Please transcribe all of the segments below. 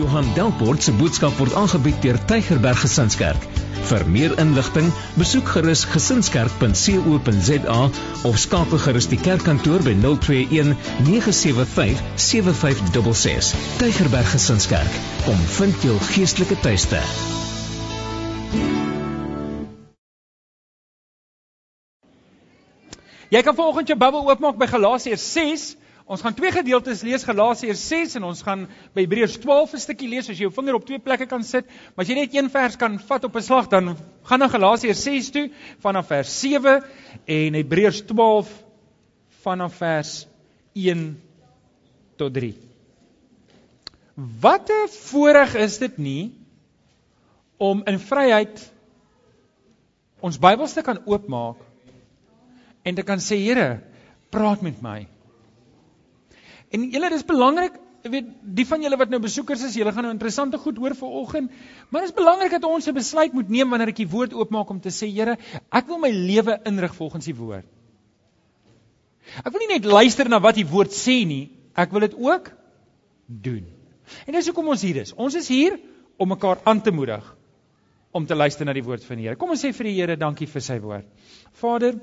Johan Delport se boodskap word aangebied deur Tygerberg Gesinskerk. Vir meer inligting, besoek gerus gesinskerk.co.za of skakel gerus die kerkkantoor by 021 975 7566. Tygerberg Gesinskerk, kom vind jou geestelike tuiste. Jy kan vanoggend jou Bybel oopmaak by Galasiërs 6 Ons gaan twee gedeeltes lees Galasiërs 6 en ons gaan by Hebreërs 12 'n stukkie lees as jy jou vinger op twee plekke kan sit. Maar as jy net een vers kan vat op 'n slag dan gaan na Galasiërs 6 toe vanaf vers 7 en Hebreërs 12 vanaf vers 1 tot 3. Wat 'n voorreg is dit nie om in vryheid ons Bybels te kan oopmaak en te kan sê Here, praat met my. En julle dis belangrik, weet die van julle wat nou besoekers is, julle gaan nou interessante goed hoor vanoggend, maar dit is belangrik dat ons 'n besluit moet neem wanneer ek die woord oopmaak om te sê, Here, ek wil my lewe inrig volgens die woord. Ek wil nie net luister na wat die woord sê nie, ek wil dit ook doen. En dis hoekom ons hier is. Ons is hier om mekaar aan te moedig om te luister na die woord van die Here. Kom ons sê vir die Here dankie vir sy woord. Vader,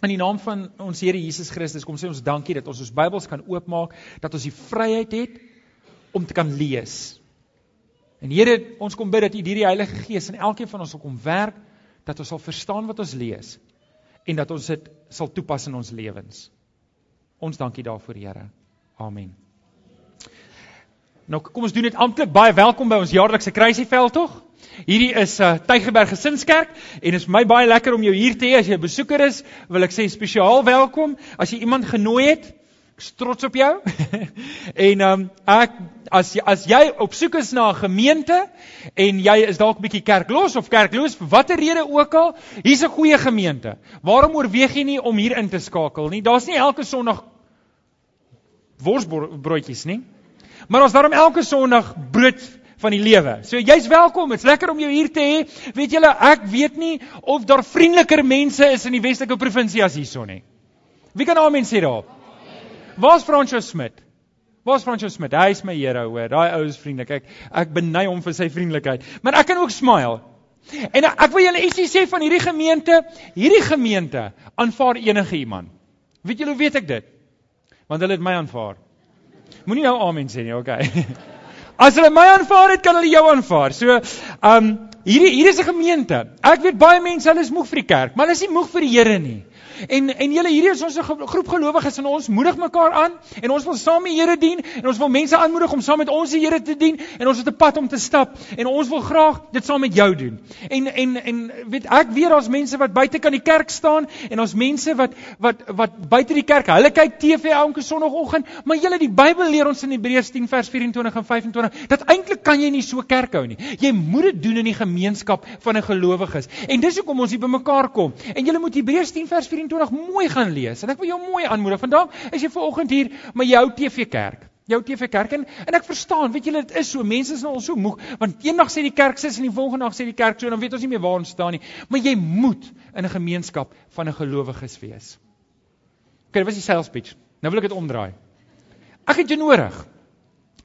In die naam van ons Here Jesus Christus kom sê ons dankie dat ons ons Bybels kan oopmaak, dat ons die vryheid het om te kan lees. En Here, ons kom bid dat U deur die Heilige Gees in elkeen van ons sal kom werk, dat ons sal verstaan wat ons lees en dat ons dit sal toepas in ons lewens. Ons dankie daarvoor, Here. Amen. Nou kom ons doen dit amptelik. Baie welkom by ons jaarlikse kruisieveld tog. Hierdie is 'n uh, Tygerberg Gesinskerk en dit is my baie lekker om jou hier te hê. As jy 'n besoeker is, wil ek sê spesiaal welkom. As jy iemand genooi het, ek is trots op jou. en ehm um, ek as as jy op soek is na 'n gemeente en jy is dalk 'n bietjie kerklos of kerkloos vir watter rede ook al, hier's 'n goeie gemeente. Waarom oorweeg jy nie om hier in te skakel nie? Daar's nie elke Sondag worsbroodjies nie. Maar ons daarom elke Sondag brood van die lewe. So jy's welkom. Dit's lekker om jou hier te hê. Weet julle, ek weet nie of daar vriendeliker mense is in die Weselike provinsie as hierson nie. Wie kan amen sê daarop? Waar's Franco Smit? Waar's Franco Smit? Hy is my hero, hoor. Daai ou is vriendelik. Ek ek beny hom vir sy vriendelikheid. Maar ek kan ook smile. En ek wil julle ietsie sê van hierdie gemeente. Hierdie gemeente aanvaar enige iemand. Weet julle hoe weet ek dit? Want hulle het my aanvaar. Moenie nou amen sê nie, okay. As hulle my aanvaar het, kan hulle jou aanvaar. So, ehm um, hierdie hier is 'n gemeente. Ek weet baie mense hulle is moeg vir die kerk, maar hulle is nie moeg vir die Here nie. En en julle hierdie is ons 'n groep gelowiges en ons moedig mekaar aan en ons wil saam die Here dien en ons wil mense aanmoedig om saam met ons die Here te dien en ons het 'n pad om te stap en ons wil graag dit saam met jou doen. En en en weet ek weet daar's mense wat buite kan die kerk staan en ons mense wat wat wat buite die kerk, hulle kyk TV elke sonoggend, maar julle die Bybel leer ons in Hebreërs 10 vers 24 en 25 dat eintlik kan jy nie so kerk hou nie. Jy moet dit doen in die gemeenskap van 'n gelowiges. En dis hoekom ons hier bymekaar kom. En julle moet Hebreërs 10 vers 24 24 mooi gaan lees en ek wil jou mooi aanmoedig. Vandag is jy vanoggend hier, maar jy hou TV kerk. Jou TV kerk en en ek verstaan, weet julle dit is so, mense is nou al so moeg want eendag sê die kerk sis en die volgende dag sê die kerk so dan weet ons nie meer waar ons staan nie. Maar jy moet in 'n gemeenskap van 'n gelowiges wees. OK, dit was die sales pitch. Nou wil ek dit omdraai. Ek het jou nodig.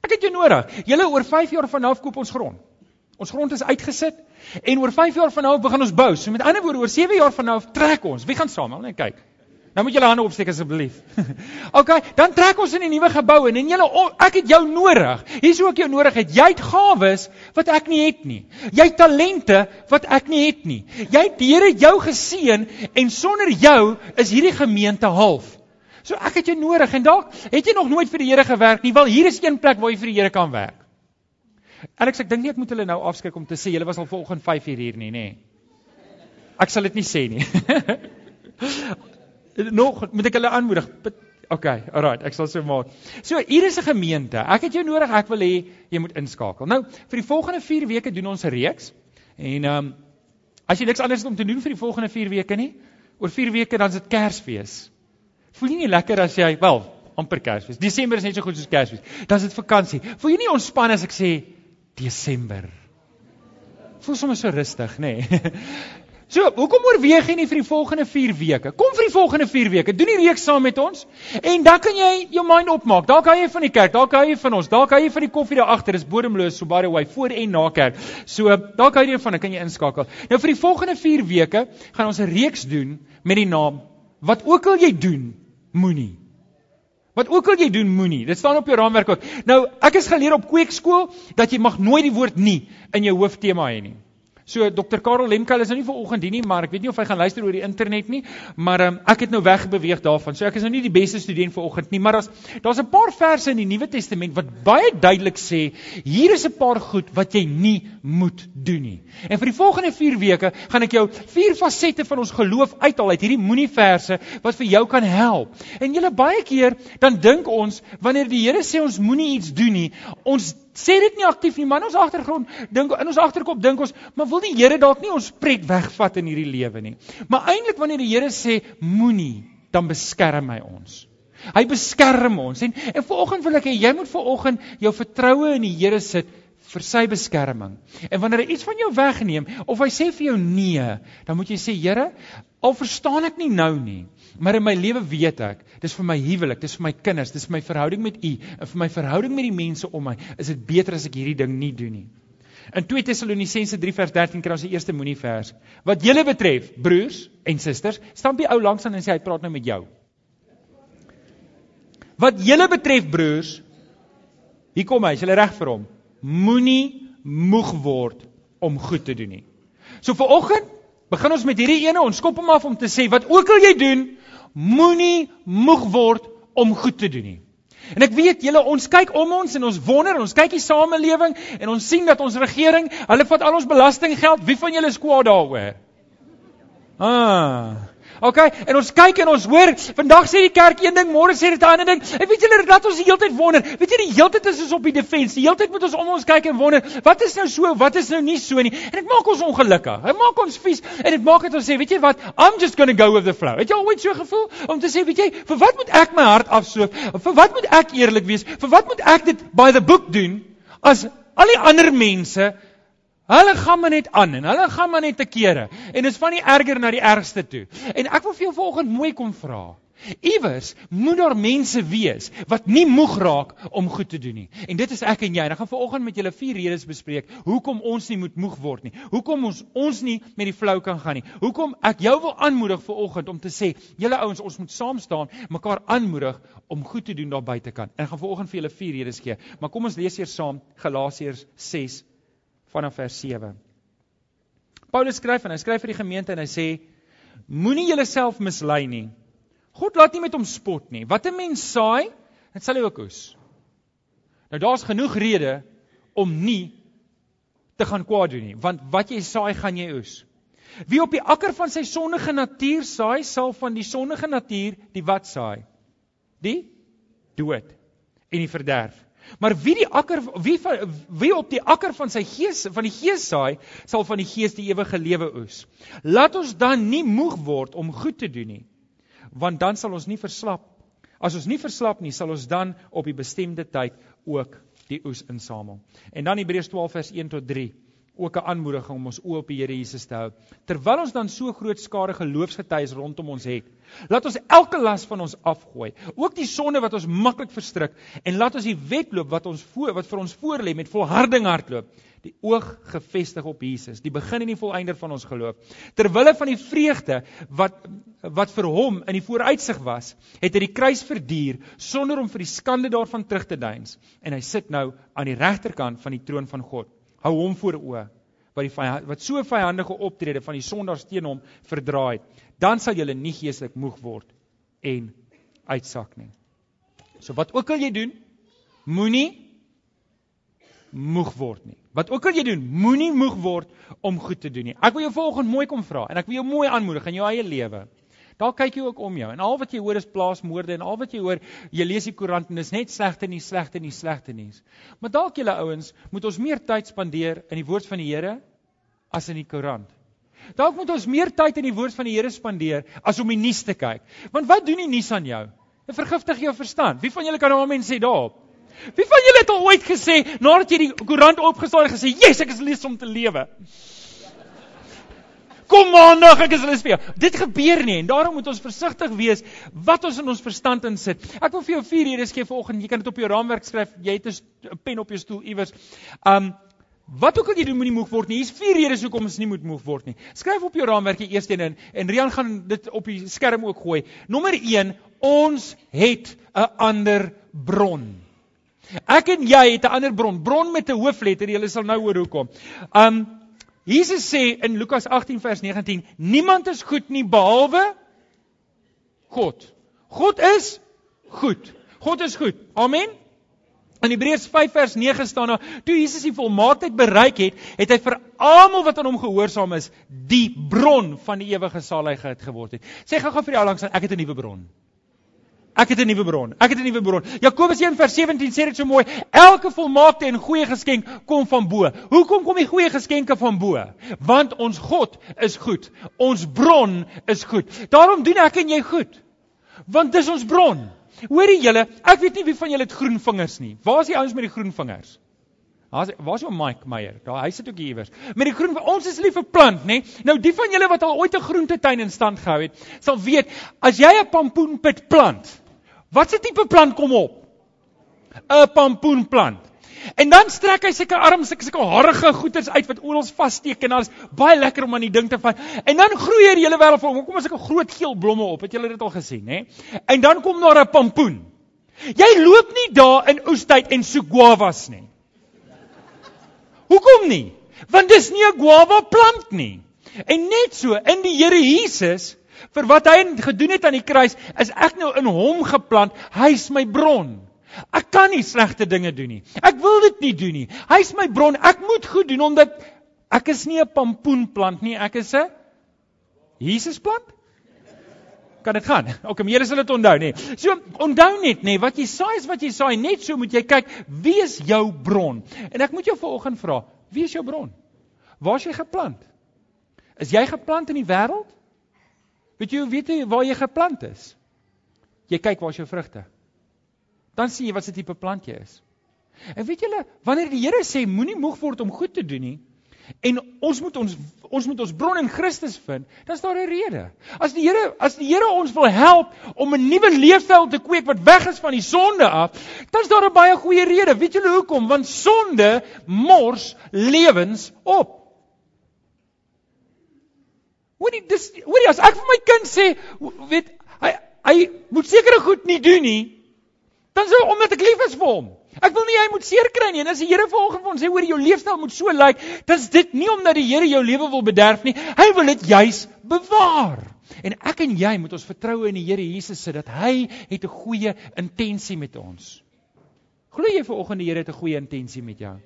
Ek het jou nodig. Julle oor 5 jaar vanaf koop ons grond. Ons grond is uitgesit en oor 5 jaar van nou begin ons bou. So met ander woorde oor 7 jaar van nou trek ons. Wie gaan saam? Net kyk. Nou moet julle hande opsteek asseblief. OK, dan trek ons in die nuwe gebou en en julle ek het jou nodig. Hier's hoe ek jou nodig het. Jy het gawes wat ek nie het nie. Jy het talente wat ek nie het nie. Jy het die Here jou geseën en sonder jou is hierdie gemeente half. So ek het jou nodig en dalk het jy nog nooit vir die Here gewerk nie. Wel hier is een plek waar jy vir die Here kan werk. Alex, ek dink nie ek moet hulle nou afskrik om te sê julle was al vanoggend 5 uur hier nie, nê. Ek sal dit nie sê nie. Nog moet ek hulle aanmoedig. Okay, alright, ek sal so maak. So, hier is 'n gemeente. Ek het jou nodig, ek wil hê jy moet inskakel. Nou, vir die volgende 4 weke doen ons 'n reeks. En ehm um, as jy niks anders het om te doen vir die volgende 4 weke nie, oor 4 weke dan is dit Kersfees. Voel jy nie lekker as jy, wel, amper Kersfees. Desember is net so goed soos Kersfees. Dan is dit vakansie. Voel jy nie ontspan as ek sê Desember. Voel sommer so rustig, nê? Nee. So, hoekom oorweeg jy nie vir die volgende 4 weke? Kom vir die volgende 4 weke. Doen die reeks saam met ons en dan kan jy jou mind opmaak. Dalk hou jy van die kerk, dalk hou jy van ons, dalk hou jy van die koffie daar agter. Dis bodemloos so by the way voor en na kerk. So, dalk hou jy van, dan kan jy inskakel. Nou vir die volgende 4 weke gaan ons 'n reeks doen met die naam Wat ook al jy doen, moenie. Wat ook al jy doen, moenie. Dit staan op jou raamwerk ook. Nou, ek is geleer op kweekskool dat jy mag nooit die woord nie in jou hooftema hê nie. So Dr Karel Lemkel is nou nie vir oggend hier nie, maar ek weet nie of hy gaan luister oor die internet nie, maar um, ek het nou wegbeweeg daarvan. So ek is nou nie die beste student vir oggend nie, maar as daar's 'n paar verse in die Nuwe Testament wat baie duidelik sê, hier is 'n paar goed wat jy nie moet doen nie. En vir die volgende 4 weke gaan ek jou vier fasette van ons geloof uithaal uit hierdie moenie verse wat vir jou kan help. En julle baie keer dan dink ons wanneer die Here sê ons moenie iets doen nie, ons sê dit nie aktief nie, maar in ons agtergrond dink in ons agterkop dink ons, maar wil die Here dalk nie ons pret wegvat in hierdie lewe nie. Maar eintlik wanneer die Here sê moenie, dan beskerm hy ons. Hy beskerm ons en en vanoggend wil ek hê jy moet vanoggend jou vertroue in die Here sit vir sy beskerming. En wanneer hy iets van jou wegneem of hy sê vir jou nee, dan moet jy sê Here, al verstaan ek nie nou nie, maar in my lewe weet ek, dis vir my huwelik, dis vir my kinders, dis vir my verhouding met U en vir my verhouding met die mense om my, is dit beter as ek hierdie ding nie doen nie. In 2 Tessalonisense 3 vers 13 kry ons die eerste moenie vers. Wat julle betref, broers en susters, staan by ou langs aan en sê hy praat nou met jou. Wat julle betref, broers, hier kom hy, is julle reg vir hom? Moenie moeg word om goed te doen nie. So vir oggend begin ons met hierdie ene, ons skop hom af om te sê wat ook al jy doen, moenie moeg word om goed te doen nie. En ek weet julle ons kyk om ons en ons wonder, ons kyk die samelewing en ons sien dat ons regering, hulle vat al ons belastinggeld. Wie van julle is kwaad daaroor? Ah. OK, en ons kyk en ons hoor, vandag sê die kerk een ding, môre sê dit 'n ander ding. En weet julle dat ons die hele tyd wonder? Weet jy die hele tyd is ons op die defense. Die hele tyd moet ons om ons kyk en wonder, wat is nou so, wat is nou nie so nie. En dit maak ons ongelukkig. Dit maak ons vies en dit maak dit ons sê, weet jy wat? I'm just going to go with the flow. Het jy ooit so gevoel om te sê, weet jy, vir wat moet ek my hart afsoof? Vir wat moet ek eerlik wees? Vir wat moet ek dit by the book doen as al die ander mense Hulle gaan maar net aan en hulle gaan maar net te kere en dit is van die erger na die ergste toe. En ek wil vir jou vanoggend mooi kom vra. Iewers moet daar mense wees wat nie moeg raak om goed te doen nie. En dit is ek en jy. Ek gaan vanoggend met julle vier redes bespreek hoekom ons nie moet moeg word nie. Hoekom ons ons nie met die flou kan gaan nie. Hoekom ek jou wil aanmoedig vanoggend om te sê, julle ouens, ons moet saam staan, mekaar aanmoedig om goed te doen daar buitekant. En ek gaan vanoggend vir julle vier redes gee. Maar kom ons lees eers saam Galasiërs 6 vanaf vers 7. Paulus skryf en hy skryf vir die gemeente en hy sê moenie jouself mislei nie. God laat nie met hom spot nie. Wat 'n mens saai, dit sal hy ook oes. Nou daar's genoeg redes om nie te gaan kwaad doen nie, want wat jy saai, gaan jy oes. Wie op die akker van sy sondige natuur saai, sal van die sondige natuur die wat saai? Die dood en die verderf. Maar wie die akker wie wie op die akker van sy gees van die gees saai, sal van die gees die ewige lewe oes. Laat ons dan nie moeg word om goed te doen nie, want dan sal ons nie verslap. As ons nie verslap nie, sal ons dan op die bestemde tyd ook die oes insamel. En dan Hebreërs 12 vers 1 tot 3 ook 'n aanmoediging om ons oë op die Here Jesus te hou. Terwyl ons dan so groot skare geloofsgetuies rondom ons het, laat ons elke las van ons afgooi, ook die sonde wat ons maklik verstrik, en laat ons die wedloop wat ons voor wat vir ons voorlê met volharding hardloop, die oog gefestig op Jesus, die begin en die volëinder van ons geloof. Terwille van die vreugde wat wat vir hom in die vooruitsig was, het hy die kruis verduur sonder om vir die skande daarvan terug te deins, en hy sit nou aan die regterkant van die troon van God hou hom voor oë wat die vyand, wat so vyandige optrede van die sondaars teen hom verdraai dan sal jy nie geestelik moeg word en uitsak nie. So wat ook al jy doen moenie moeg word nie. Wat ook al jy doen moenie moeg word om goed te doen nie. Ek wil jou volgende mooi kom vra en ek wil jou mooi aanmoedig in jou eie lewe Daar kyk jy ook om jou en al wat jy hoor is plaasmoorde en al wat jy hoor, jy lees die koerant en dis net slegte nuus, slegte nuus, slegte nuus. Maar dalk julle ouens, moet ons meer tyd spandeer in die woord van die Here as in die koerant. Dalk moet ons meer tyd in die woord van die Here spandeer as om die nuus te kyk. Want wat doen die nuus aan jou? Dit vergiftig jou verstand. Wie van julle kan nou amen sê daarop? Wie van julle het al ooit gesê nadat jy die koerant opgeslaan het gesê, "Yes, ek is lus om te lewe." Kom maandag, ek is lus vir jou. Dit gebeur nie en daarom moet ons versigtig wees wat ons in ons verstand insit. Ek wil vir jou vier redes gee vanoggend. Jy kan dit op jou raamwerk skryf. Jy het 'n pen op jou stoel iewers. Um Wat ook al jy doen moenie moeg word nie. Hier's vier redes hoekom ons nie moet moeg word nie. Skryf op jou raamwerk die eerste een in en Rian gaan dit op die skerm ook gooi. Nommer 1, ons het 'n ander bron. Ek en jy het 'n ander bron, bron met 'n hoofletter. Jy sal nou hoor hoekom. Um Jesus sê in Lukas 18 vers 19, niemand is goed nie behalwe God. God is goed. God is goed. Amen. In Hebreërs 5 vers 9 staan daar: "Toe Jesus die volmaaktheid bereik het, het hy vir almal wat aan hom gehoorsaam is, die bron van die ewige saligheid geword het." Sê gou-gou vir die ou langs, ek het 'n nuwe bron. Ek het 'n nuwe bron. Ek het 'n nuwe bron. Jakobus 1:17 sê dit so mooi. Elke volmaakte en goeie geskenk kom van bo. Hoekom kom die goeie geskenke van bo? Want ons God is goed. Ons bron is goed. Daarom doen ek en jy goed. Want dis ons bron. Hoorie julle, ek weet nie wie van julle het groen vingers nie. Waar is die ouens met die groen vingers? Waar's waar's jou Mike Meyer? Daar hy sit ook hier iewers. Met die groen ons is lief vir plant, nê? Nou die van julle wat al ooit 'n groentetuin in stand gehou het, sal weet as jy 'n pampoenpit plant, Wat se tipe plant kom op? 'n Pampoenplant. En dan strek hy seker arms, seker harige goeters uit wat oral vassteek en alles baie lekker om aan die ding te vat. En dan groei hier die hele wêreld vir hom. Kom as ek 'n groot geel blomme op. Het julle dit al gesien, hè? En dan kom daar 'n pampoen. Jy loop nie daar in oestyd en soek guavas nie. Hoekom nie? Want dis nie 'n guava plant nie. En net so in die Here Jesus vir wat hy gedoen het aan die kruis, is ek nou in hom geplant. Hy's my bron. Ek kan nie slegte dinge doen nie. Ek wil dit nie doen nie. Hy's my bron. Ek moet goed doen omdat ek is nie 'n pampoenplant nie. Ek is 'n Jesusplant. Kan dit gaan? OK, meer as hulle dit onthou nê. So onthou net nê, wat jy saai is wat jy saai. Net so moet jy kyk, wie is jou bron? En ek moet jou vanoggend vra, wie is jou bron? Waar is jy geplant? Is jy geplant in die wêreld? Weet jy, weet jy waar jy geplant is? Jy kyk waar is jou vrugte. Dan sien jy wat se tipe plant jy is. En weet julle, wanneer die Here sê moenie moeg word om goed te doen nie en ons moet ons ons moet ons bron in Christus vind, dan is daar 'n rede. As die Here as die Here ons wil help om 'n nuwe leefstyl te kweek wat weg is van die sonde af, dan is daar 'n baie goeie rede. Weet julle hoekom? Want sonde mors lewens op. Hoorie, dis hoorie as ek vir my kind sê, weet hy hy moet sekere goed nie doen nie, dan sou omdat ek lief is vir hom. Ek wil nie hy moet seer kry nie. En as die Here vanoggend vir ons sê hoor jou leefstyl moet so lyk, dan is dit nie omdat die Here jou lewe wil bederf nie. Hy wil dit juis bewaar. En ek en jy moet ons vertroue in die Here Jesus sit dat hy het 'n goeie intensie met ons. Glo jy vanoggend die Here het 'n goeie intensie met jou?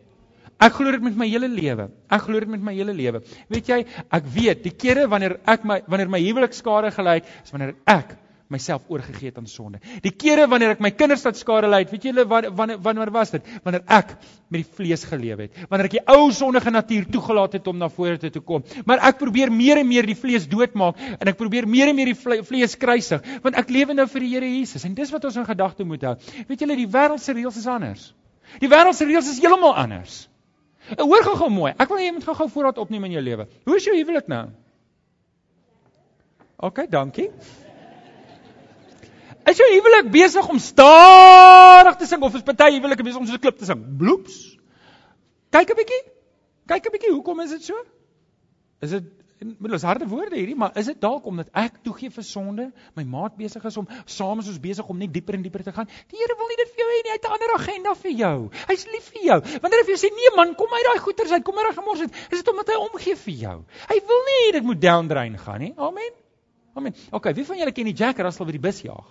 Ek glo dit met my hele lewe. Ek glo dit met my hele lewe. Weet jy, ek weet die kere wanneer ek my wanneer my huwelik skade gelei het, is wanneer ek myself oorgegee het aan sonde. Die kere wanneer ek my kinders tot skade lei het, weet julle wanneer wanneer was dit? Wanneer ek met die vlees geleef het. Wanneer ek die ou sondige natuur toegelaat het om na vore te toe kom. Maar ek probeer meer en meer die vlees doodmaak en ek probeer meer en meer die vlees kruisig, want ek lewe nou vir die Here Jesus en dis wat ons in gedagte moet hou. Weet julle, die wêreld se reëls is anders. Die wêreld se reëls is heeltemal anders. Hoor gou-gou mooi. Ek wil hê jy moet gou-gou voorraad opneem in jou lewe. Hoe is jou huwelik nou? OK, dankie. Is jou huwelik besig om stadig te sing of is party huwelike besig om so 'n klip te sing? Bloeps. Kyk 'n bietjie. Kyk 'n bietjie, hoekom is dit so? Is dit En met ons harde woorde hierdie, maar is dit dalk omdat ek toegee vir sonde, my maat besig is om saam is ons besig om net dieper en dieper te gaan. Die Here wil nie dit vir jou hê nie, hy het 'n ander agenda vir jou. Hy's lief vir jou. Wanneer hy vir jou sê nee man, kom uit daai goeters uit, kom uit daai gemors uit, is dit omdat hy omgee vir jou. Hy wil nie hê dit moet down drain gaan nie. Amen. Amen. OK, wie van julle ken die Jack Russell wat die bus jaag?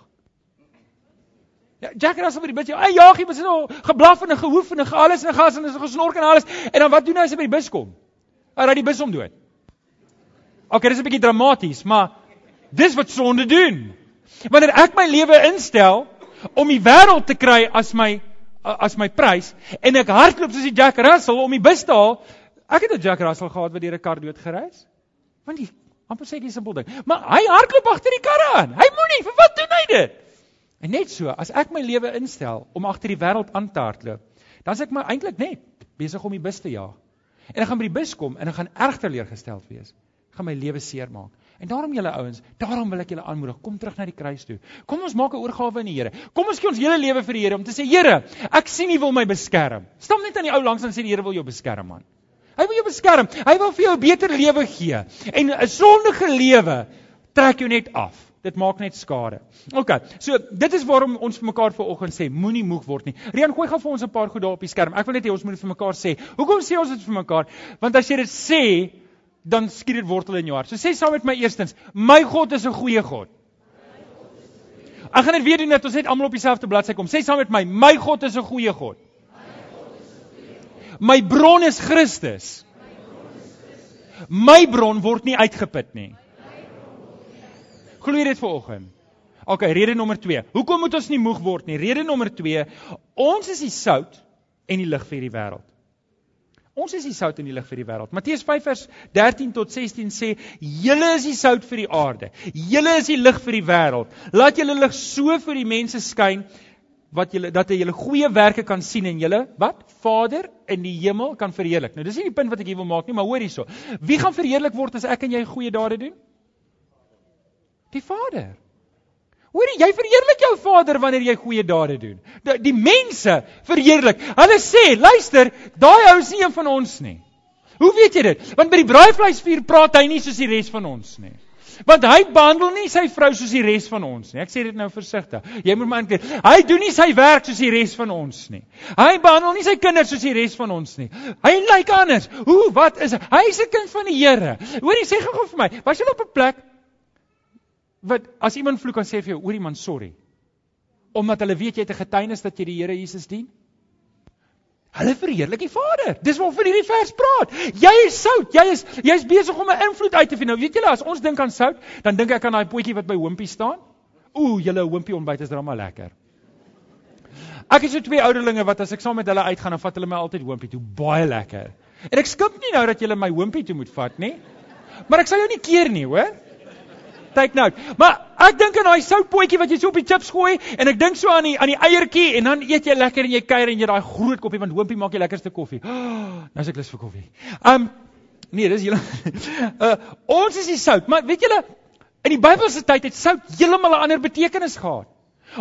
Ja, Jack Russell wat die bus jaag. Hy jaag, hy moet so geblaf en gehoef en gealles en gas en gesnork en alles. En dan wat doen hy as hy by die bus kom? Hy ry die bus om dood. OK, dis 'n bietjie dramaties, maar dis wat sonde doen. Wanneer ek my lewe instel om die wêreld te kry as my as my prys en ek hardloop soos die Jack Russell om die bus te haal, ek het 'n Jack Russell gehad wat deur 'n kar dood gery is. Want die amper sê die simpel ding, maar hy hardloop agter die karre aan. Hy moenie, vir wat doen hy dit? En net so, as ek my lewe instel om agter die wêreld aan te hardloop, dan is ek my eintlik net besig om die bus te jaag. En ek gaan by die bus kom en ek gaan erg teleurgesteld wees gaan my lewe seermaak. En daarom julle ouens, daarom wil ek julle aanmoedig, kom terug na die kruis toe. Kom ons maak 'n oorgawe aan die Here. Kom ons gee ons hele lewe vir die Here om te sê, Here, ek sien U wil my beskerm. Stam net aan die ou langs en sê die Here wil jou beskerm man. Hy wil jou beskerm. Hy wil vir jou 'n beter lewe gee. En 'n sondige lewe trek jou net af. Dit maak net skade. OK. So, dit is waarom ons vir mekaar vanoggend sê, moenie moeg word nie. Rian, gooi gou vir ons 'n paar goed daar op die skerm. Ek wil net hê ons moet dit vir mekaar sê. Hoekom sê ons dit vir mekaar? Want as jy dit sê, dan skiet dit wortel in jou hart. So sê saam met my eerstens, my God is 'n goeie God. Ek gaan dit weer doen dat ons net almal op dieselfde bladsy kom. Sê saam met my, my God is 'n goeie God. My bron is Christus. My bron word nie uitgeput nie. Glo dit vanoggend? OK, rede nommer 2. Hoekom moet ons nie moeg word nie? Rede nommer 2, ons is die sout en die lig vir die wêreld. Ons is die sout in die lig vir die wêreld. Matteus 5 vers 13 tot 16 sê: "Julle is die sout vir die aarde. Julle is die lig vir die wêreld. Laat julle lig so vir die mense skyn wat julle dat hulle julle goeie werke kan sien en julle wat Vader in die hemel kan verheerlik." Nou dis nie die punt wat ek hier wil maak nie, maar hoor hierso. Wie gaan verheerlik word as ek en jy goeie dade doen? Die Vader. Hoorie, jy verheerlik jou Vader wanneer jy goeie dade doen. Die, die mense verheerlik. Hulle sê, luister, daai ou is nie een van ons nie. Hoe weet jy dit? Want by die braaivleisvuur praat hy nie soos die res van ons nie. Want hy behandel nie sy vrou soos die res van ons nie. Ek sê dit nou versigtig. Jy moet maar aankyk. Hy doen nie sy werk soos die res van ons nie. Hy behandel nie sy kinders soos die res van ons nie. Hy lyk anders. Hoe? Wat is hy? Hy is 'n kind van die Here. Hoorie, sê gou-gou vir my. Was jy op 'n plek wat as iemand vloek kan sê vir jou, oor iemand sorry. Omdat hulle weet jy het 'n getuienis dat jy die Here Jesus dien. Hulle verheerlik die Vader. Dis waarvan hierdie vers praat. Jy is sout. Jy is jy's besig om 'n invloed uit te vind. Nou weet julle as ons dink aan sout, dan dink ek aan daai potjie wat by Hompie staan. Ooh, julle Hompie ontbyt is drama lekker. Ek het so twee ouderlinge wat as ek saam met hulle uitgaan, dan vat hulle my altyd Hompie toe. Baie lekker. En ek skimp nie nou dat julle my Hompie toe moet vat nie. Maar ek sal jou nie keer nie, hoor? Take note. Maar ek dink aan daai soutpotjie wat jy so op die chips gooi en ek dink so aan die aan die eiertjie en dan eet jy lekker en jy kuier en jy daai groot koppie want Hoompie maak die lekkerste koffie. Oh, nou is ek lus vir koffie. Um nee, dis hele uh, ons is die sout, maar weet julle in die Bybelse tyd het sout heeltemal 'n ander betekenis gehad.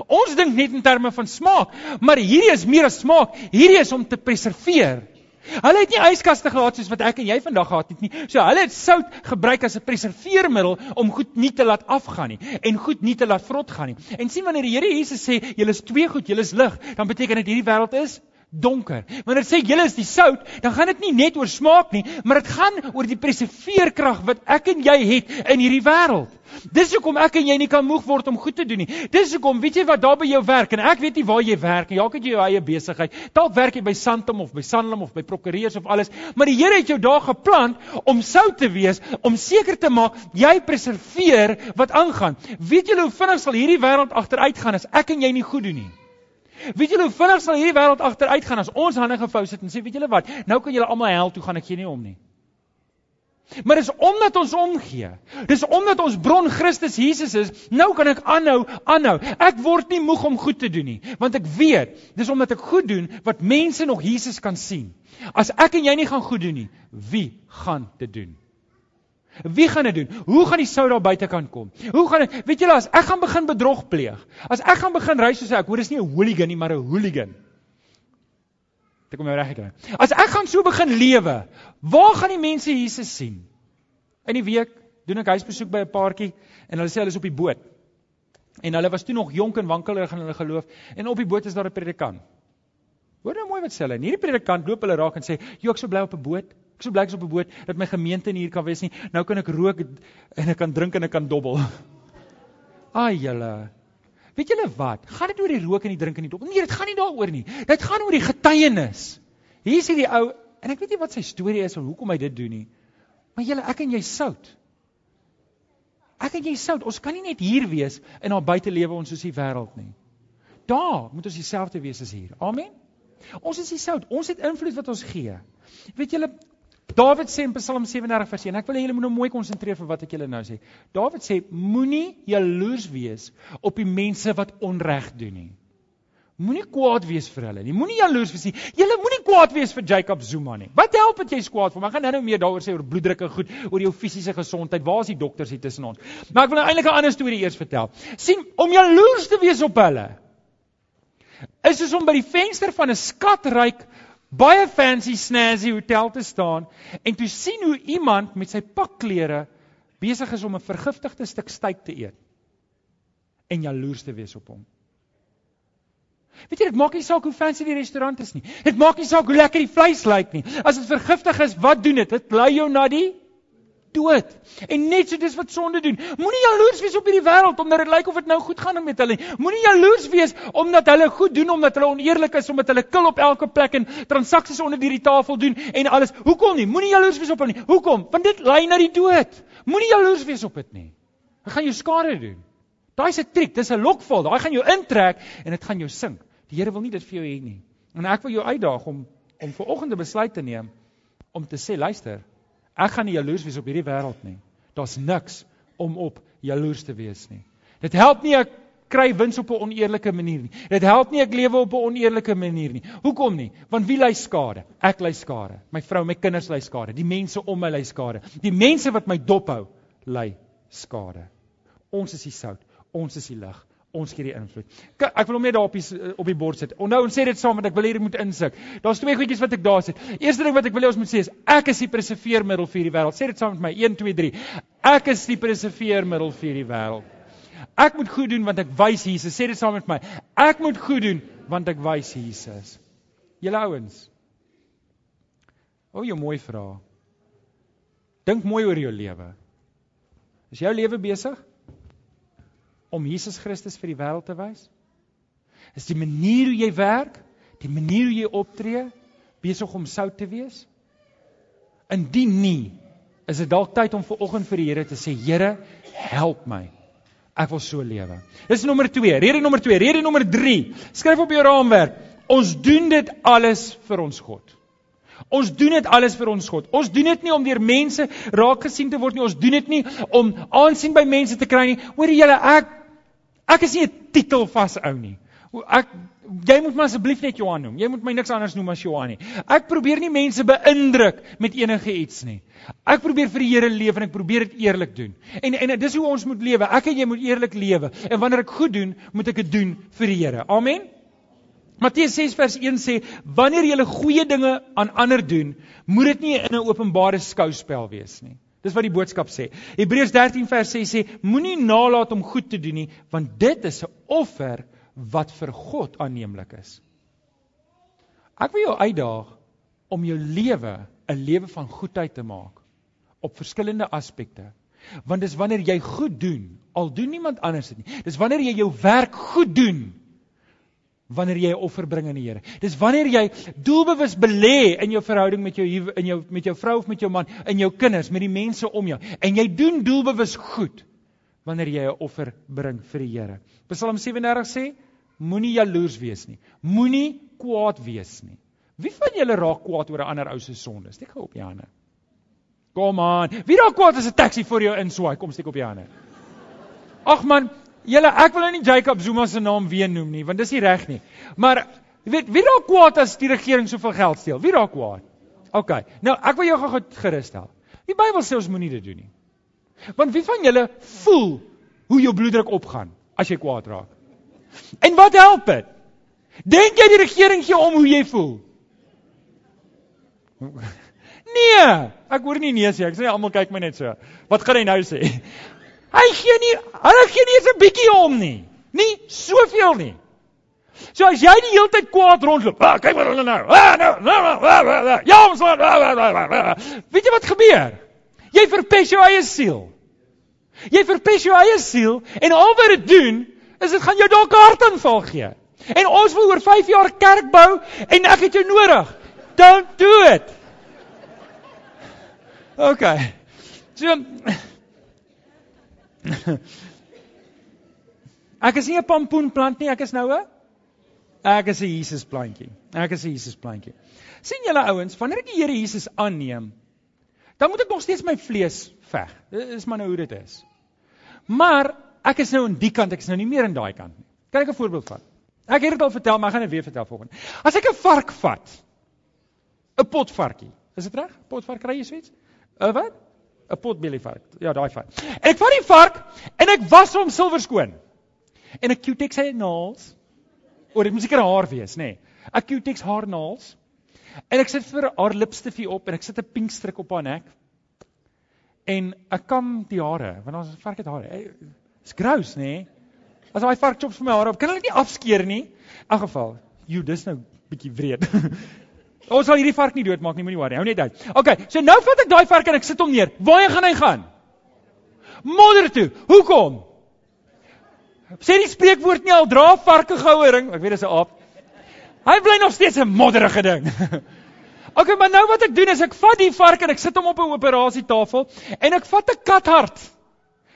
Ons dink net in terme van smaak, maar hierdie is meer as smaak. Hierdie is om te preserveer. Hulle het nie yskaste gehad soos wat ek en jy vandag gehad het nie. So hulle het sout gebruik as 'n preserveermiddel om goed nie te laat afgaan nie en goed nie te laat vrot gaan nie. En sien wanneer die Here Jesus sê julle is twee goed, julle is lig, dan beteken dit hierdie wêreld is donker. Wanneer dit sê julle is die sout, dan gaan dit nie net oor smaak nie, maar dit gaan oor die preserveerkrag wat ek en jy het in hierdie wêreld. Dis hoekom ek en jy nie kan moeg word om goed te doen nie. Dis hoekom, weet jy wat daar by jou werk en ek weet nie waar jy werk nie. Dalk het jy jou eie besigheid. Dalk werk jy by Santam of by Sanlam of by prokureurs of alles, maar die Here het jou daar geplant om sout te wees, om seker te maak jy preserveer wat aangaan. Weet julle hoe vinnig sal hierdie wêreld agteruit gaan as ek en jy nie goed doen nie? Weet julle hoe vinnig sal hierdie wêreld agteruit gaan as ons hande gevou sit en sê weet julle wat, nou kan julle almal hel toe gaan ek gee nie om nie. Maar dis omdat ons omgee. Dis omdat ons bron Christus Jesus is, nou kan ek aanhou, aanhou. Ek word nie moeg om goed te doen nie, want ek weet, dis omdat ek goed doen wat mense nog Jesus kan sien. As ek en jy nie gaan goed doen nie, wie gaan dit doen? Wie gaan dit doen? Hoe gaan die sout daar buitekant kom? Hoe gaan dit? Weet julle as ek gaan begin bedrog pleeg. As ek gaan begin ry soos ek, hoor dis nie 'n hooligan nie, maar 'n hooligan. Dit kom nou reg gekry. As ek gaan so begin lewe, waar gaan die mense Jesus sien? In die week doen ek huisbesoek by 'n paartjie en hulle sê hulle is op die boot. En hulle was toe nog jonk en wankelig in hulle geloof en op die boot is daar 'n predikant. Hoor nou mooi wat sê hulle. En hierdie predikant loop hulle raak en sê, "Jo, ek sou bly op 'n boot." Ek so bly ek is op 'n boot dat my gemeente nie hier kan wees nie. Nou kan ek rook en ek kan drink en ek kan dobbel. Ai julle. Weet julle wat? Gaan dit oor die rook en die drink en die dobbel? Nee, dit gaan nie daaroor nie. Dit gaan oor die getuienis. Hier is hierdie ou en ek weet nie wat sy storie is of hoekom hy dit doen nie. Maar julle, ek en jy sout. Ek en jy sout. Ons kan nie net hier wees en daar buite lewe ons soos die wêreld nie. Daar moet ons dieselfde wees as hier. Amen. Ons is die sout. Ons het invloed wat ons gee. Weet julle, Dawid sê in Psalm 37 vers 1, ek wil hê julle moet nou mooi konsentreer vir wat ek julle nou sê. Dawid sê moenie jaloers wees op die mense wat onreg doen nie. Moenie kwaad wees vir hulle nie. Moenie jaloers wees nie. Julle moenie kwaad wees vir Jacob Zuma nie. Wat help dit jy kwaad vir hom? Ek gaan nou-nou meer daaroor sê oor bloeddruk en goed, oor jou fisiese gesondheid. Waar is die dokters hier tussen ons? Maar ek wil nou eintlik 'n ander storie eers vertel. sien om jaloers te wees op hulle is soos om by die venster van 'n skatryk baie fancy snazzy hotel te staan en toe sien hoe iemand met sy pakklere besig is om 'n vergiftigde stuk steak te eet en jaloers te wees op hom. Weet jy, dit maak nie saak hoe fancy die restaurant is nie. Dit maak nie saak hoe lekker die vleis lyk nie. As dit vergiftig is, wat doen dit? Dit lei jou na die dood. En net so dis wat sonde doen. Moenie jaloers wees op hierdie wêreld omdat dit lyk of dit nou goed gaan met hulle nie. Moenie jaloers wees omdat hulle goed doen omdat hulle oneerlik is omdat hulle kil op elke plek en transaksies onder die tafel doen en alles. Hoekom nie? Moenie jaloers wees op hulle nie. Hoekom? Want dit lei na die dood. Moenie jaloers wees op dit nie. Dit gaan jou skade doen. Daai's 'n triek, dis 'n lokval. Daai gaan jou intrek en dit gaan jou sink. Die Here wil nie dit vir jou hê nie. En ek wil jou uitdaag om om ver oggend 'n besluit te neem om te sê, luister, ek gaan nie jaloers wees op hierdie wêreld nie. Daar's niks om op jaloers te wees nie. Dit help nie ek kry wins op 'n oneerlike manier nie. Dit help nie ek lewe op 'n oneerlike manier nie. Hoekom nie? Want wie ly skade? Ek ly skade. My vrou, my kinders ly skade. Die mense om my ly skade. Die mense wat my dophou, ly skade. Ons is die sout. Ons is die lig ons gee die invloed. Ek wil hom net daar op die op die bord sit. Onthou ons sê dit saam want ek wil jy moet insig. Daar's twee goedjies wat ek daar sit. Eerste ding wat ek wil hê ons moet sê is ek is die preserveermiddel vir hierdie wêreld. Sê dit saam met my 1 2 3. Ek is die preserveermiddel vir hierdie wêreld. Ek moet goed doen want ek wys Jesus. Sê dit saam met my. Ek moet goed doen want ek wys Jesus. Julle ouens. O, jy mooi vra. Dink mooi oor jou lewe. Is jou lewe besig? Om Jesus Christus vir die wêreld te wys? Is die manier hoe jy werk, die manier hoe jy optree besig om sout te wees? Indien nie, is dit dalk tyd om ver oggend vir die Here te sê, Here, help my. Ek wil so lewe. Dis nommer 2. Rede nommer 2, rede nommer 3. Skryf op jou raamwerk. Ons doen dit alles vir ons God. Ons doen dit alles vir ons God. Ons doen dit nie om deur mense raak gesien te word nie. Ons doen dit nie om aansien by mense te kry nie. Hoor julle, ek Ek is nie 'n titel vas ou nie. Ek jy moet my asseblief net Johan noem. Jy moet my niks anders noem as Johan nie. Ek probeer nie mense beïndruk met enige iets nie. Ek probeer vir die Here leef en ek probeer dit eerlik doen. En en dis hoe ons moet lewe. Ek en jy moet eerlik lewe. En wanneer ek goed doen, moet ek dit doen vir die Here. Amen. Matteus 6 vers 1 sê: "Wanneer jy goeie dinge aan ander doen, moet dit nie in 'n openbare skouspel wees nie." Dis wat die boodskap sê. Hebreërs 13 vers 6 sê moenie nalat om goed te doen nie, want dit is 'n offer wat vir God aanneemlik is. Ek wil jou uitdaag om jou lewe 'n lewe van goedheid te maak op verskillende aspekte. Want dis wanneer jy goed doen, al doen niemand anders dit nie. Dis wanneer jy jou werk goed doen wanneer jy 'n offer bring aan die Here. Dis wanneer jy doelbewus belê in jou verhouding met jou in jou met jou vrou of met jou man, in jou kinders, met die mense om jou en jy doen doelbewus goed wanneer jy 'n offer bring vir die Here. Psalm 37 sê: Moenie jaloers wees nie. Moenie kwaad wees nie. Wie van julle raak kwaad oor 'n ander ou se sonde? Steek gou op jou hande. Kom aan. Wie raak kwaad as 'n taxi vir jou inswaai? Kom steek op jou hande. Ag man, Julle, ek wil nou nie Jacob Zuma se naam weer noem nie, want dis nie reg nie. Maar weet wie raak kwaad as die regering soveel geld steel? Wie raak kwaad? OK. Nou, ek wil jou gou gerus stel. Die Bybel sê ons moenie dit doen nie. Want wie van julle voel hoe jou bloeddruk opgaan as jy kwaad raak? En wat help dit? Dink jy die regering gee om hoe jy voel? Nee, ek hoor nie nee sê. Ek sê almal kyk my net so. Wat gaan hy nou sê? Hy gee nie, hulle gee nie eens 'n bietjie om nie. Nie soveel nie. So as jy die hele tyd kwaad rondloop, ah, kyk wat hulle nou. Ah, nou, nou, nou, ah, ah, ah, ja, ons laat. Ah. Weet jy wat gebeur? Jy verpes jou eie siel. Jy verpes jou eie siel en al wat dit doen, is dit gaan jou dalk 'n hartaanval gee. En ons wil oor 5 jaar kerk bou en ek het jou nodig. Don't do it. Okay. So ek is nie 'n pampoenplant nie, ek is nou 'n ek is 'n Jesus plantjie. Ek is 'n Jesus plantjie. sien julle ouens, wanneer ek die Here Jesus aanneem, dan moet ek nog steeds my vlees veg. Dit is maar nou hoe dit is. Maar ek is nou aan die kant, ek is nou nie meer aan daai kant nie. Kan ek 'n voorbeeld vat? Ek het dit al vertel, maar ek gaan dit weer vertel volgende. As ek 'n vark vat, 'n potvarkie. Is dit reg? Potvark kry jy so iets? 'n Wat? 'n Potbelievark. Ja, daai vark. En ek vat die vark en ek was hom silwer skoon. En ek cutex sy naels. O, dit moet seker haar wees, nê. Nee. Ek cutex haar naels. En ek sit vir haar lipstifie op en ek sit 'n pink strik op haar nek. En ek kam die hare, want ons vark het hare. Dis gross, nê? Nee. As daai vark chops vir my hare op, kan hulle nie afskeer nie. In geval, jy dis nou bietjie wreed. Ons sal hierdie vark nie doodmaak nie, moenie worry. Hou net uit. OK, so nou vat ek daai vark en ek sit hom neer. Waar gaan hy gaan? Modder toe. Hoekom? Sê die spreekwoord nie al dra varke goue ring. Ek weet dis 'n aap. Hy bly nog steeds 'n modderige ding. OK, maar nou wat ek doen is ek vat die vark en ek sit hom op 'n operasietafel en ek vat 'n kathart.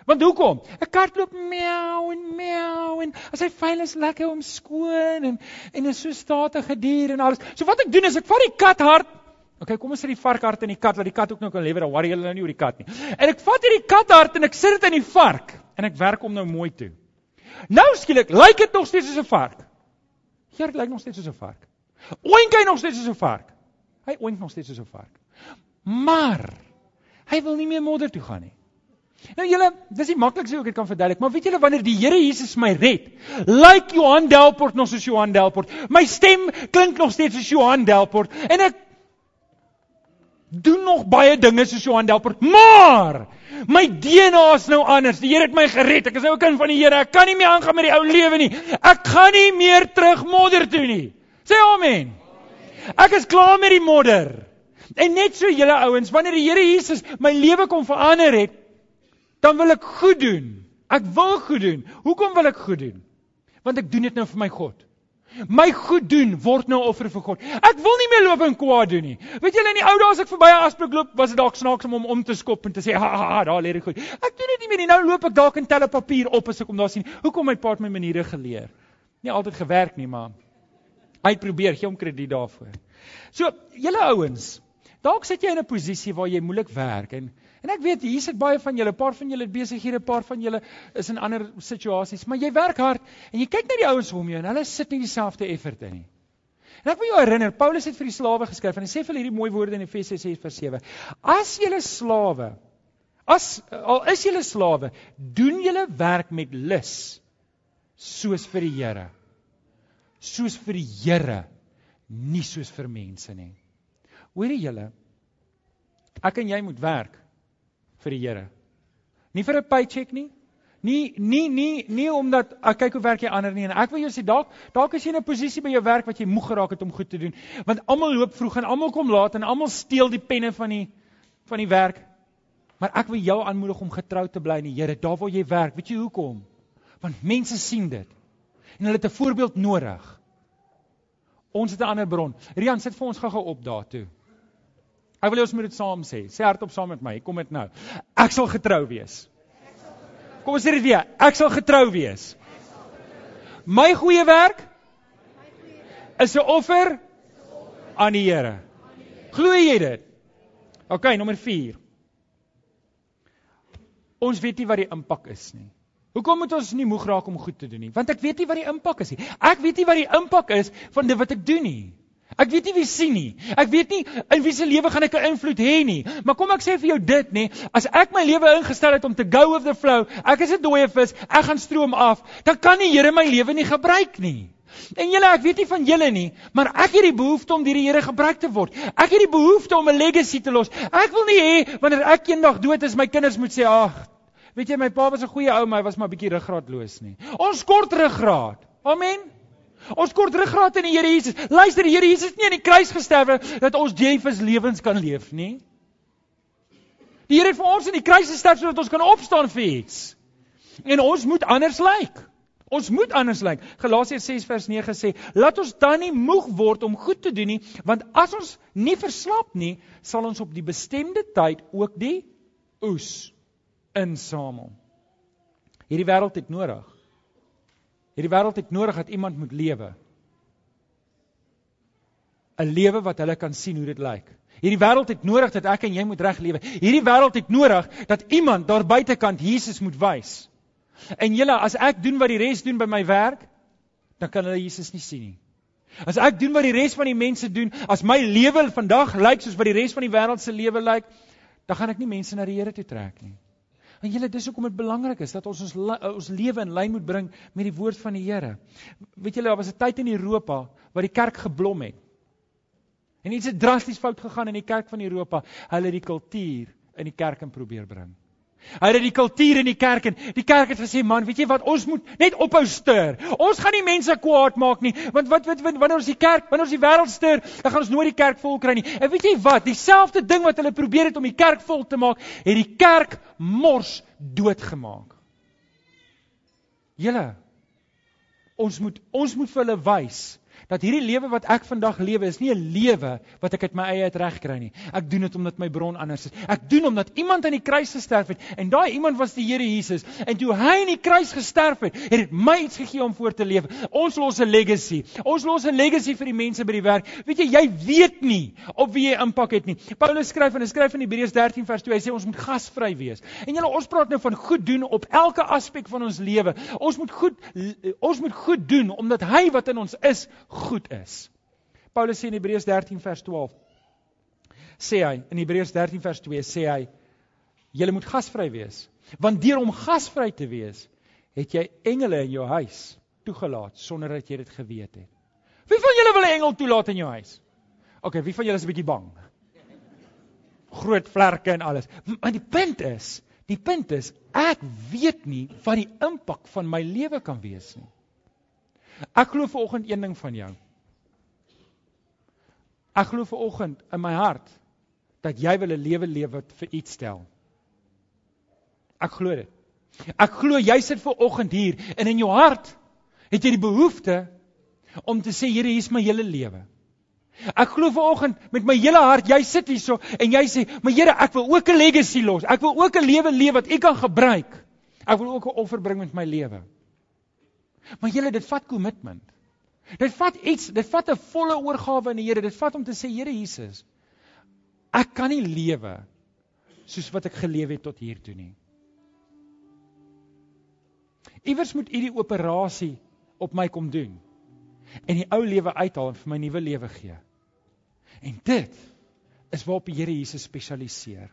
Want hoekom? 'n Kat loop miau en miau en as hy vuil is lekker om skoon en en is so statige dier en alles. So wat ek doen is ek vat die kat hart. Okay, kom ons sit die vark hart in die kat, laat die kat ook nou kan lewe. Dan worry hulle nou nie oor die kat nie. En ek vat hierdie kat hart en ek sit dit in die vark en ek werk hom nou mooi toe. Nou skielik lyk dit nog steeds soos 'n vark. Dit lyk nog steeds soos 'n vark. Oink hy nog steeds soos 'n vark. Hy oink nog steeds soos 'n vark. Maar hy wil nie meer modder toe gaan nie. Nou julle, dis die maklikste hoe ek dit kan verduidelik, maar weet julle wanneer die Here Jesus my red, lyk like Johan Delport nog soos Johan Delport. My stem klink nog steeds soos Johan Delport en ek doen nog baie dinge soos Johan Delport, maar my DNA is nou anders. Die Here het my gered. Ek is nou 'n kind van die Here. Ek kan nie meer aangaan met die ou lewe nie. Ek gaan nie meer terug modder toe nie. Sê amen. Ek is klaar met die modder. En net so julle ouens, wanneer die Here Jesus my lewe kom verander het, dan wil ek goed doen. Ek wil goed doen. Hoekom wil ek goed doen? Want ek doen dit nou vir my God. My goed doen word nou offer vir God. Ek wil nie meer loop en kwaad doen nie. Weet julle in die ou dae as ek verby 'n asblik loop, was dit dalk snaaks om hom om te skop en te sê, "Ha ha, ha daar lê dit goed." Ek doen dit nie meer nie. Nou loop ek dalk en tel 'n papier op as ek hom daar sien. Hoekom my pa het my maniere geleer? Nie altyd gewerk nie, maar hy probeer gee hom krediet daarvoor. So, julle ouens, dalk sit jy in 'n posisie waar jy moeilik werk en En ek weet hier sit baie van julle, 'n paar van julle besighede, 'n paar van julle is in ander situasies, maar jy werk hard en jy kyk na die ouens om jou en hulle sit nie dieselfde effort in nie. En ek wil jou herinner, Paulus het vir die slawe geskryf en hy sê vir hierdie mooi woorde in Efesië 6:7. As julle slawe, as al is julle slawe, doen julle werk met lus soos vir die Here. Soos vir die Here, nie soos vir mense nie. Hoorie julle? Ek en jy moet werk vir die Here. Nie vir 'n paycheck nie. Nie nie nie nie omdat ek kyk hoe werk jy ander nie en ek wil jou sê dalk dalk is jy in 'n posisie by jou werk wat jy moeg geraak het om goed te doen want almal loop vroeg en almal kom laat en almal steel die penne van die van die werk. Maar ek wil jou aanmoedig om getrou te bly in die Here daar waar jy werk. Weet jy hoekom? Want mense sien dit. En hulle het 'n voorbeeld nodig. Ons het 'n ander bron. Rian sit vir ons gou-gou op daar toe. Ek wil hê ons moet dit saam sê. Sê hardop saam met my. Kom dit nou. Ek sal getrou wees. Kom ons sê dit weer. Ek sal getrou wees. My goeie werk is 'n offer aan die Here. Glo jy dit? OK, nommer 4. Ons weet nie wat die impak is nie. Hoekom moet ons nie moeg raak om goed te doen nie? Want ek weet nie wat die impak is nie. Ek weet nie wat die impak is van dit wat ek doen nie. Ek weet nie wie sien nie. Ek weet nie in wie se lewe gaan ek 'n invloed hê nie. Maar kom ek sê vir jou dit nê, as ek my lewe ingestel het om te go with the flow, ek is 'n dooie vis, ek gaan stroom af, dan kan die Here my lewe nie gebruik nie. En julle, ek weet nie van julle nie, maar ek het die behoefte om deur die Here gebruik te word. Ek het die behoefte om 'n legacy te los. Ek wil nie hê wanneer ek eendag dood is, my kinders moet sê, "Ag, weet jy my pa was 'n goeie ou, maar hy was maar 'n bietjie ruggraatloos nie." Ons kort ruggraat. Amen. Ons kort ruggraat in die Here Jesus. Luister, die Here Jesus het nie aan die kruis gesterwe dat ons Jesus lewens kan leef nie. Die Here het vir ons in die kruis gesterf sodat ons kan opstaan vir iets. En ons moet anders lyk. Ons moet anders lyk. Galasiërs 6 vers 9 sê: "Laat ons dan nie moeg word om goed te doen nie, want as ons nie verslap nie, sal ons op die bestemde tyd ook die oes insamel." Hierdie wêreld het nodig Hierdie wêreld het nodig dat iemand moet lewe. 'n Lewe wat hulle kan sien hoe dit lyk. Hierdie wêreld het nodig dat ek en jy moet reg lewe. Hierdie wêreld het nodig dat iemand daar buitekant Jesus moet wys. En julle, as ek doen wat die res doen by my werk, dan kan hulle Jesus nie sien nie. As ek doen wat die res van die mense doen, as my lewe vandag lyk soos wat die res van die wêreld se lewe lyk, dan gaan ek nie mense na die Here toe trek nie. En julle dis hoekom dit belangrik is dat ons ons ons lewe in lyn moet bring met die woord van die Here. Weet julle, daar was 'n tyd in Europa waar die kerk geblom het. En iets het drasties fout gegaan in die kerk van Europa. Hulle het die kultuur in die kerk in probeer bring. Hy het die kultuur in die kerk en die kerk het gesê man, weet jy wat, ons moet net ophou stuur. Ons gaan nie mense kwaad maak nie, want wat wat wanneer ons die kerk, wanneer ons die wêreld stuur, dan gaan ons nooit die kerk vol kry nie. En weet jy wat, dieselfde ding wat hulle probeer het om die kerk vol te maak, het die kerk mors doodgemaak. Julle ons moet ons moet vir hulle wys dat hierdie lewe wat ek vandag lewe is nie 'n lewe wat ek uit my eie uit reg kry nie. Ek doen dit omdat my bron anders is. Ek doen omdat iemand aan die kruis gesterf het en daai iemand was die Here Jesus. En toe hy aan die kruis gesterf het, het dit my iets gegee om voort te leef. Ons los 'n legacy. Ons los 'n legacy vir die mense by die werk. Weet jy, jy weet nie op wie jy impak het nie. Paulus skryf en hy skryf in Hebreërs 13 vers 2, hy sê ons moet gasvry wees. En julle ons praat nou van goed doen op elke aspek van ons lewe. Ons moet goed ons moet goed doen omdat hy wat in ons is goed is. Paulus sê in Hebreërs 13 vers 12 sê hy in Hebreërs 13 vers 2 sê hy julle moet gasvry wees want deur om gasvry te wees het jy engele in jou huis toegelaat sonder dat jy dit geweet het. Wie van julle wil 'n engel toelaat in jou huis? OK, wie van julle is 'n bietjie bang? Groot vlerke en alles. Maar die punt is, die punt is ek weet nie wat die impak van my lewe kan wees nie. Ek glo vanoggend een ding van jou. Ek glo vanoggend in my hart dat jy wil 'n lewe wat vir iets stel. Ek glo dit. Ek glo jy sit vanoggend hier en in jou hart het jy die behoefte om te sê Here, hier is my hele lewe. Ek glo vanoggend met my hele hart jy sit hierso en jy sê, "Maar Here, ek wil ook 'n legacy los. Ek wil ook 'n lewe leef wat U kan gebruik. Ek wil ook 'n offer bring met my lewe." Maar julle dit vat kommitment. Dit vat iets, dit vat 'n volle oorgawe aan die Here. Dit vat om te sê Here Jesus, ek kan nie lewe soos wat ek geleef het tot hier toe nie. Iewers moet U die operasie op my kom doen en die ou lewe uithaal en vir my nuwe lewe gee. En dit is waarop die Here Jesus spesialiseer.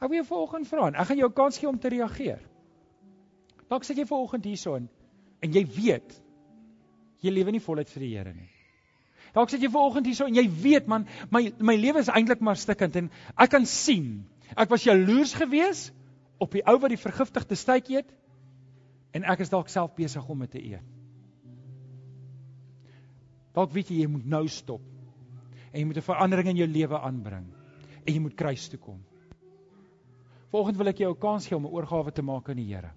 Ek wil jou vanoggend vra en ek gaan jou kans gee om te reageer. Dalk sit jy vanoggend hierso en jy weet jy lewe nie voluit vir die Here nie. Dalk sit jy vanoggend hierso en jy weet man, my my lewe is eintlik maar stikkend en ek kan sien ek was jaloers geweest op die ou wat die vergiftigde stytjie eet en ek is dalk self besig om dit te eet. Dalk weet jy jy moet nou stop. En jy moet 'n verandering in jou lewe aanbring en jy moet kruis toe kom. Volgende wil ek jou 'n kans gee om 'n oorgawe te maak aan die Here.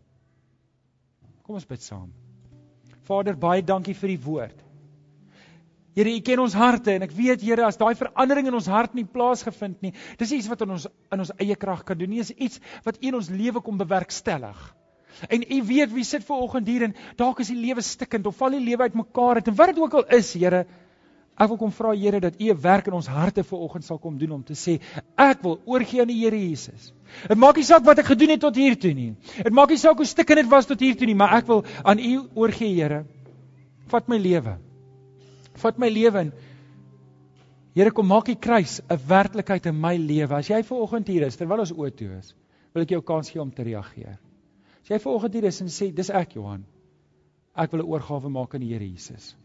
Kom ons bid saam. Vader, baie dankie vir die woord. Here, U ken ons harte en ek weet Here, as daai verandering in ons hart nie plaasgevind nie, dis iets wat in ons in ons eie krag kan doen. Nie is iets wat in ons lewe kom bewerkstellig. En U weet wie sit ver oggend hier en dalk is die lewe stikkend of val die lewe uitmekaar het en wat dit ook al is, Here, Ek wil kom vra Here dat U 'n werk in ons harte vir oggend sal kom doen om te sê ek wil oorgee aan die Here Jesus. Dit maak nie saak wat ek gedoen het tot hier toe nie. Dit maak nie saak hoe stikkend dit was tot hier toe nie, maar ek wil aan U oorgee Here. Vat my lewe. Vat my lewe en Here kom maak die kruis 'n werklikheid in my lewe. As jy ver oggend hier is terwyl ons oë toe is, wil ek jou kans gee om te reageer. As jy ver oggend hier is en sê dis ek Johan. Ek wil 'n oorgawe maak aan die Here Jesus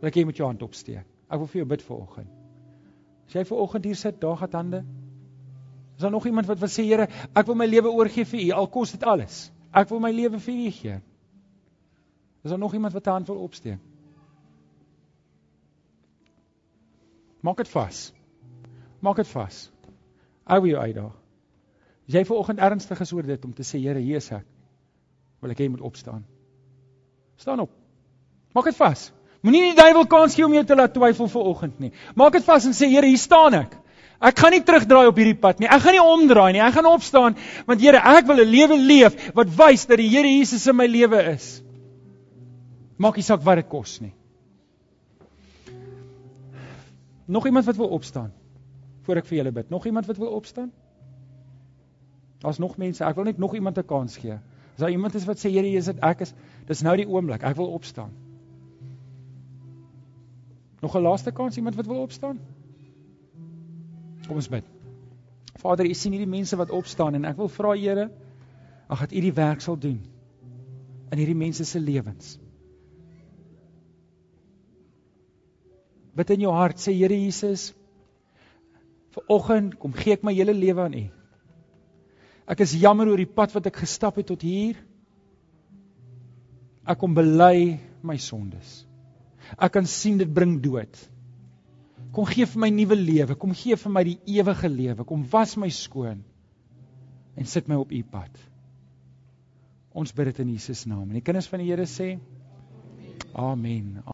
wil ek jy moet jou hand opsteek. Ek wil vir jou bid vir oggend. As jy vir oggend hier sit, daar gaan hande. Is daar nog iemand wat wil sê Here, ek wil my lewe oorgee vir U al kos dit alles. Ek wil my lewe vir U gee. Is daar nog iemand wat 'n hand wil opsteek? Maak dit vas. Maak dit vas. Ek wil jou uitdaag. As jy ver oggend ernstig is oor dit om te sê Here, hier is ek. Wil ek hê jy moet opstaan. Staan op. Maak dit vas. Moenie die duiwel kans gee om jou te laat twyfel vir oggend nie. Maak dit vas en sê Here, hier staan ek. Ek gaan nie terugdraai op hierdie pad nie. Ek gaan nie omdraai nie. Ek gaan opstaan want Here, ek wil 'n lewe leef wat wys dat die Here Jesus in my lewe is. Maak nie saak wat dit kos nie. Nog iemand wat wil opstaan voor ek vir julle bid. Nog iemand wat wil opstaan? Daar's nog mense. Ek wil net nog iemand 'n kans gee As daar iemand is wat sê Here Jesus, ek is dis nou die oomblik, ek wil opstaan. Nog 'n laaste kans iemand wat wil opstaan? Kom ons bid. Vader, U sien hierdie mense wat opstaan en ek wil vra Here, ag dat U die werk sal doen in hierdie mense se lewens. Bid in jou hart, sê Here Jesus, vir oggend kom gee ek my hele lewe aan U. Ek is jammer oor die pad wat ek gestap het tot hier. Ek kom bely my sondes. Ek kan sien dit bring dood. Kom gee vir my nuwe lewe, kom gee vir my die ewige lewe, kom was my skoon en sit my op u pad. Ons bid dit in Jesus naam. En die kinders van die Here sê Amen.